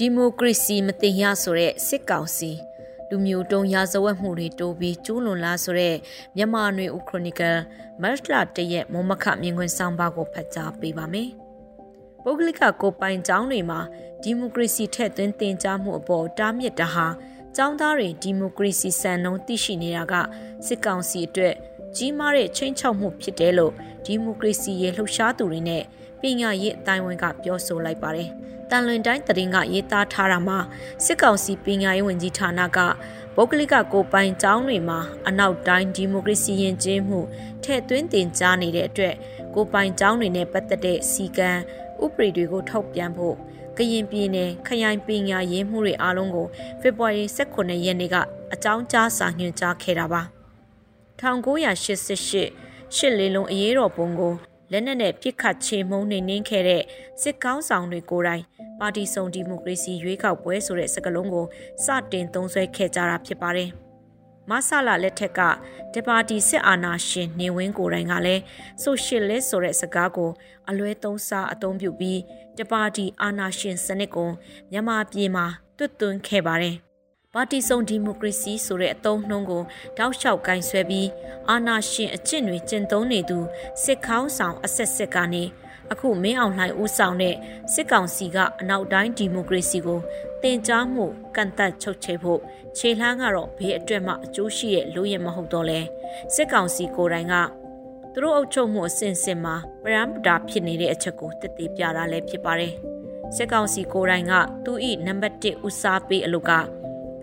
ဒီမိုကရေစီမတင်ရဆိုတဲ့စစ်ကောင်စီလူမျိုးတုံးရာဇဝတ်မှုတွေတိုးပြီးကျူးလွန်လာဆိုတဲ့မြန်မာနွေဦးခရိုနီကယ်မတ်လတရက်မုံမခမြင်ကွင်းဆောင်ပါကိုဖတ်ကြားပေးပါမယ်။ပုဂ္ဂလိကကိုပိုင်ကျောင်းတွေမှာဒီမိုကရေစီထက်သွင်းတင်ကြားမှုအပေါ်တားမြစ်တာဟာကျောင်းသားတွေဒီမိုကရေစီစံနှုန်းသိရှိနေတာကစစ်ကောင်စီအတွက်ကြီးမားတဲ့ချိန်ချောက်မှုဖြစ်တယ်လို့ဒီမိုကရေစီရဲ့လှုပ်ရှားသူတွေနဲ့ ပညာရေးအတိုင်းအဝန်ကပြောဆိုလိုက်ပါတယ်။တန်လွင်တိုင်းတရင်ကရေးသားထားတာမှာစစ်ကောင်စီပညာရေးဝန်ကြီးဌာနကပုဂ္ဂလိကကိုပိုင်ကျောင်းတွေမှာအနောက်တိုင်းဒီမိုကရေစီရင်ကျေးမှုထည့်သွင်းတင်ကြားနေတဲ့အတွက်ကိုပိုင်ကျောင်းတွေနဲ့ပတ်သက်တဲ့စီကံဥပဒေတွေကိုထုတ်ပြန်ဖို့ကရင်ပြည်နယ်ခရိုင်ပညာရေးမှုတွေအားလုံးကိုဖေဖော်ဝါရီ18ရက်နေ့ကအကြောင်းကြားစာညွှန်ကြားခဲ့တာပါ1988ရှစ်လေးလုံးအရေးတော်ပုံကို လက်နက်နဲ့ပြစ်ခတ်ချေမှုန်းနေနှင်းခဲ့တဲ့စစ်ကောင်းဆောင်တွေကိုယ်တိုင်ပါတီစုံဒီမိုကရေစီရွေးကောက်ပွဲဆိုတဲ့စကားလုံးကိုစတင်သုံးစွဲခဲ့ကြတာဖြစ်ပါတယ်။မဆလာလက်ထက်ကဒီပါတီစစ်အာဏာရှင်နေဝင်းကိုယ်တိုင်ကလည်းဆိုရှယ်လစ်ဆိုတဲ့စကားကိုအလွဲသုံးစားအသုံးပြုပြီးဒီပါတီအာဏာရှင်စနစ်ကိုမြန်မာပြည်မှာတွတ်သွင်းခဲ့ပါတယ်။ ပါတီစုံဒီမိုကရေစီဆိုတဲ့အသုံးနှုန်းကိုတောက်လျှောက်ကင်ဆွဲပြီးအာဏာရှင်အကျင့်တွေကျင့်သုံးနေသူစစ်ခေါင်းဆောင်အဆက်ဆက်ကနေအခုမင်းအောင်လှိုင်ဦးဆောင်တဲ့စစ်ကောင်စီကအနောက်တိုင်းဒီမိုကရေစီကိုတင် जा မှုကန့်သက်ချုပ်ချယ်ဖို့ခြေလှမ်းကတော့ဘေးအတွက်မှအကျိုးရှိရဲ့လို့ရမဟုတ်တော့လဲစစ်ကောင်စီကိုယ်တိုင်ကသူတို့အုပ်ချုပ်မှုအစဉ်စဉ်မှာပရမ်ပတာဖြစ်နေတဲ့အချက်ကိုတည်တည်ပြတာလည်းဖြစ်ပါတယ်စစ်ကောင်စီကိုယ်တိုင်ကသူ့ဤနံပါတ်1ဦးစားပေးအလုပ်က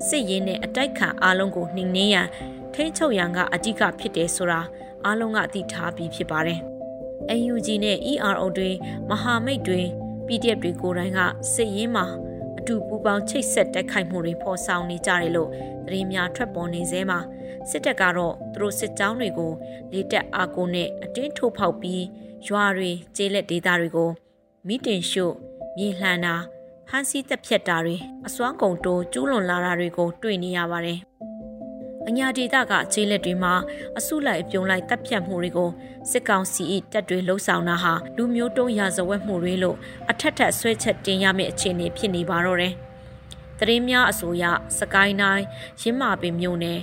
စစ်ရေးနဲ့အတိုက်ခံအားလုံးကိုနှိမ်နင်းရန်ထိန်းချုပ်ရန်ကအဓိကဖြစ်တယ်ဆိုတာအားလုံးကသိထားပြီးဖြစ်ပါတယ်။ UNG နဲ့ ERO တွေမဟာမိတ်တွေ PDF တွေကိုယ်တိုင်ကစစ်ရေးမှာအတူပူးပေါင်းချိတ်ဆက်တိုက်ခိုက်မှုတွေဖော်ဆောင်နေကြတယ်လို့သတင်းများထွက်ပေါ်နေသေးမှာစစ်တပ်ကတော့သူတို့စစ်ကြောင်းတွေကိုလေတက်အားကိုနဲ့အတင်းထိုးဖောက်ပြီးရွာတွေကျေးလက်ဒေသတွေကိုမိတင်ရှို့မြေလှန်တာ ဖမ်းဆီးတပ်ဖြတ်တာတွေအစွမ်းကုန်တိုးကျူးလွန်လာတာတွေကိုတွေ့နေရပါတယ်။အညာဒေသကခြေလက်တွေမှာအစုလိုက်အပြုံလိုက်တပ်ဖြတ်မှုတွေကိုစစ်ကောင်စီ၏တပ်တွေလှုံ့ဆော်တာဟာလူမျိုးတုံးရာဇဝတ်မှုတွေလို့အထက်ထက်ဆွဲချက်တင်ရမယ့်အခြေအနေဖြစ်နေပါတော့တယ်။တရင်များအစိုးရစကိုင်းတိုင်းရင်းမာပင်မြို့နယ်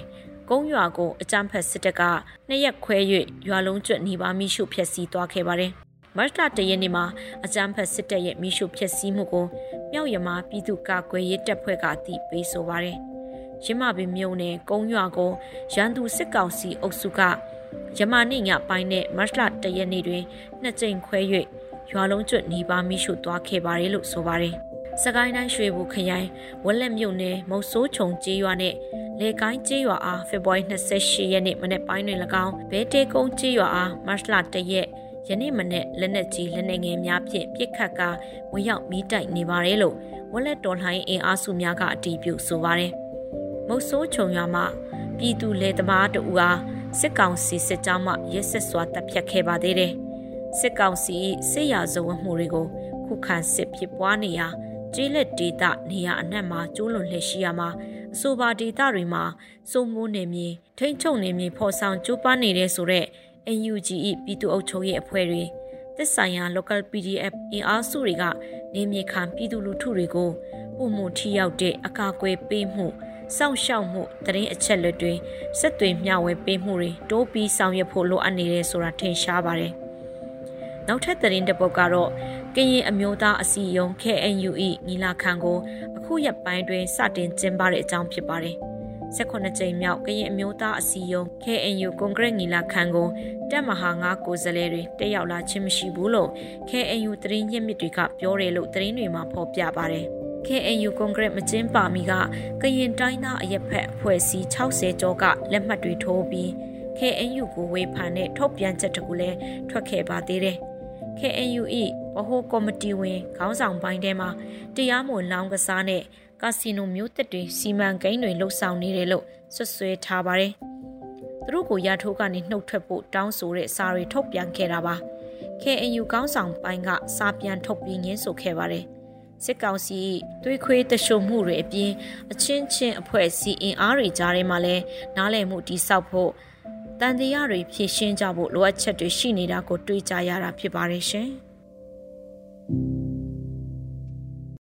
ကုန်းရွာကိုအကြမ်းဖက်စစ်တပ်ကနှစ်ရက်ခွဲ၍ရွာလုံးကျွတ်နေပါမိရှုဖျက်ဆီးသွားခဲ့ပါတယ်။မတ်လတရက်နေ့မှာအကြမ်းဖက်စစ်တပ်ရဲ့မိရှုဖျက်ဆီးမှုကို မြောက်ရမပြည်သူ့ကာကွယ်ရေးတပ်ဖွဲ့ကအသိပေးဆိုပါတယ်။ရမပင်မြုံနယ်ကုန်းရွာကိုရန်သူစစ်ကောင်စီအုပ်စုကယမနေ့ညပိုင်းနဲ့မတ်လတရက်နေ့တွင်နှစ်ကြိမ်ခွဲ၍ရွာလုံးကျွတ်နေပါမိရှုသွားခဲ့ပါတယ်လို့ဆိုပါတယ်။စကိုင်းတိုင်းရွှေဘူခရိုင်ဝက်လက်မြို့နယ်မုတ်ဆိုးချုံကျေးရွာနဲ့လေကိုင်းကျေးရွာအားဖေဖော်ဝါရီ28ရက်နေ့မနေ့ပိုင်းတွင်၎င်းဘဲတဲကုန်းကျေးရွာအားမတ်လ1ရက် ယနေ့မနေ့လက်နက်ကြီးလက်နက်ငယ်များဖြင့်ပြစ်ခတ်ကာဝင်ရောက်မီးတိုက်နေပါတယ်လို့ဝက်လက်တော်လှန်အင်အားစုများကအတည်ပြုဆိုပါတယ်။မုတ်ဆိုးချုံရွာမှာပြည်သူလေသမားတို့အားစစ်ကောင်စီစစ်ကြောင်းမှရက်ဆက်စွာတပ်ဖြတ်ခဲ့ပါသေးတယ်။စစ်ကောင်စီစစ်ရာဇဝတ်မှုတွေကိုခုခံစစ်ဖြစ်ပွားနေရာကျေးလက်ဒေသနေရာအနှံ့မှာကျူးလွန်လှည့်ရှိရမှာအဆိုပါဒေသတွေမှာစိုးမိုးနေမြေထိမ့်ချုပ်နေမြေဖော်ဆောင်ကျိုးပန်းနေတဲ့ဆိုတဲ့ NUG ၏ပြည်သူ့အုပ်ချုပ်ရေးအဖွဲ့တွေသက်ဆိုင်ရာ local PDF အင်အားစုတွေကနေမြေခံပြည်သူလူထုတွေကိုပုံမှုထိရောက်တဲ့အကာအကွယ်ပေးမှုစောင့်ရှောက်မှုတရင်အချက်လက်တွေစက်တွေမျှဝေပေးမှုတွေတိုးပြီးဆောင်ရွက်ဖို့လိုအပ်နေတယ်ဆိုတာထင်ရှားပါတယ်။နောက်ထပ်တရင်တစ်ပုဒ်ကတော့ကရင်အမျိုးသားအစည်းအရုံး KNU ၏ညီလာခံကိုအခုရက်ပိုင်းတွင်စတင်ကျင်းပတဲ့အကြောင်းဖြစ်ပါတယ်။ 18ကြိမ်မြောက်ကရင်အမျိုးသားအစည်းအရုံး KNU ကွန်ဂရက်ညီလာခံကိုတက်မဟာငါကိုယ်စားလှယ်တွေတက်ရောက်လာခြင်းမရှိဘူးလို့ KNU သတင်းရင်းမြစ်တွေကပြောတယ်လို့သတင်းတွေမှာဖော်ပြပါတယ်။ KNU ကွန်ဂရက်မကျင်းပါမီကကရင်တိုင်းသားအရက်ဖက်အဖွဲ့အစည်း60ကျော်ကလက်မှတ်တွေထိုးပြီး KNU ကိုဝေဖန်တဲ့ထုတ်ပြန်ချက်တကူလည်းထွက်ခဲ့ပါသေးတယ်။ KNU ၏ဗဟိုကော်မတီဝင်ခေါင်းဆောင်ပိုင်းထဲမှာတရားမဝင်လောင်းကစားနဲ့ ကာစီနိုမျိုးသက်တွေစီမံကိန်းတွေလှုပ်ဆောင်နေတယ်လို့ဆွဆွဲထားပါတယ်။သူတို့ကိုရထိုးကနေနှုတ်ထွက်ဖို့တောင်းဆိုတဲ့စာတွေထုတ်ပြန်ခဲ့တာပါ။ KNU ကောင်းဆောင်ပိုင်းကစာပြန်ထုတ်ပြီးငင်းဆိုခဲ့ပါတယ်။စစ်ကောင်စီသွေးခွေးတရှုံမှုတွေအပြင်အချင်းချင်းအဖွဲ့အစည်းအင်အားတွေကြားထဲမှာလည်းနားလည်မှုတိစောက်ဖို့တန်တရားတွေဖြည့်ရှင်းကြဖို့လိုအပ်ချက်တွေရှိနေတာကိုတွေးကြရတာဖြစ်ပါတယ်ရှင်။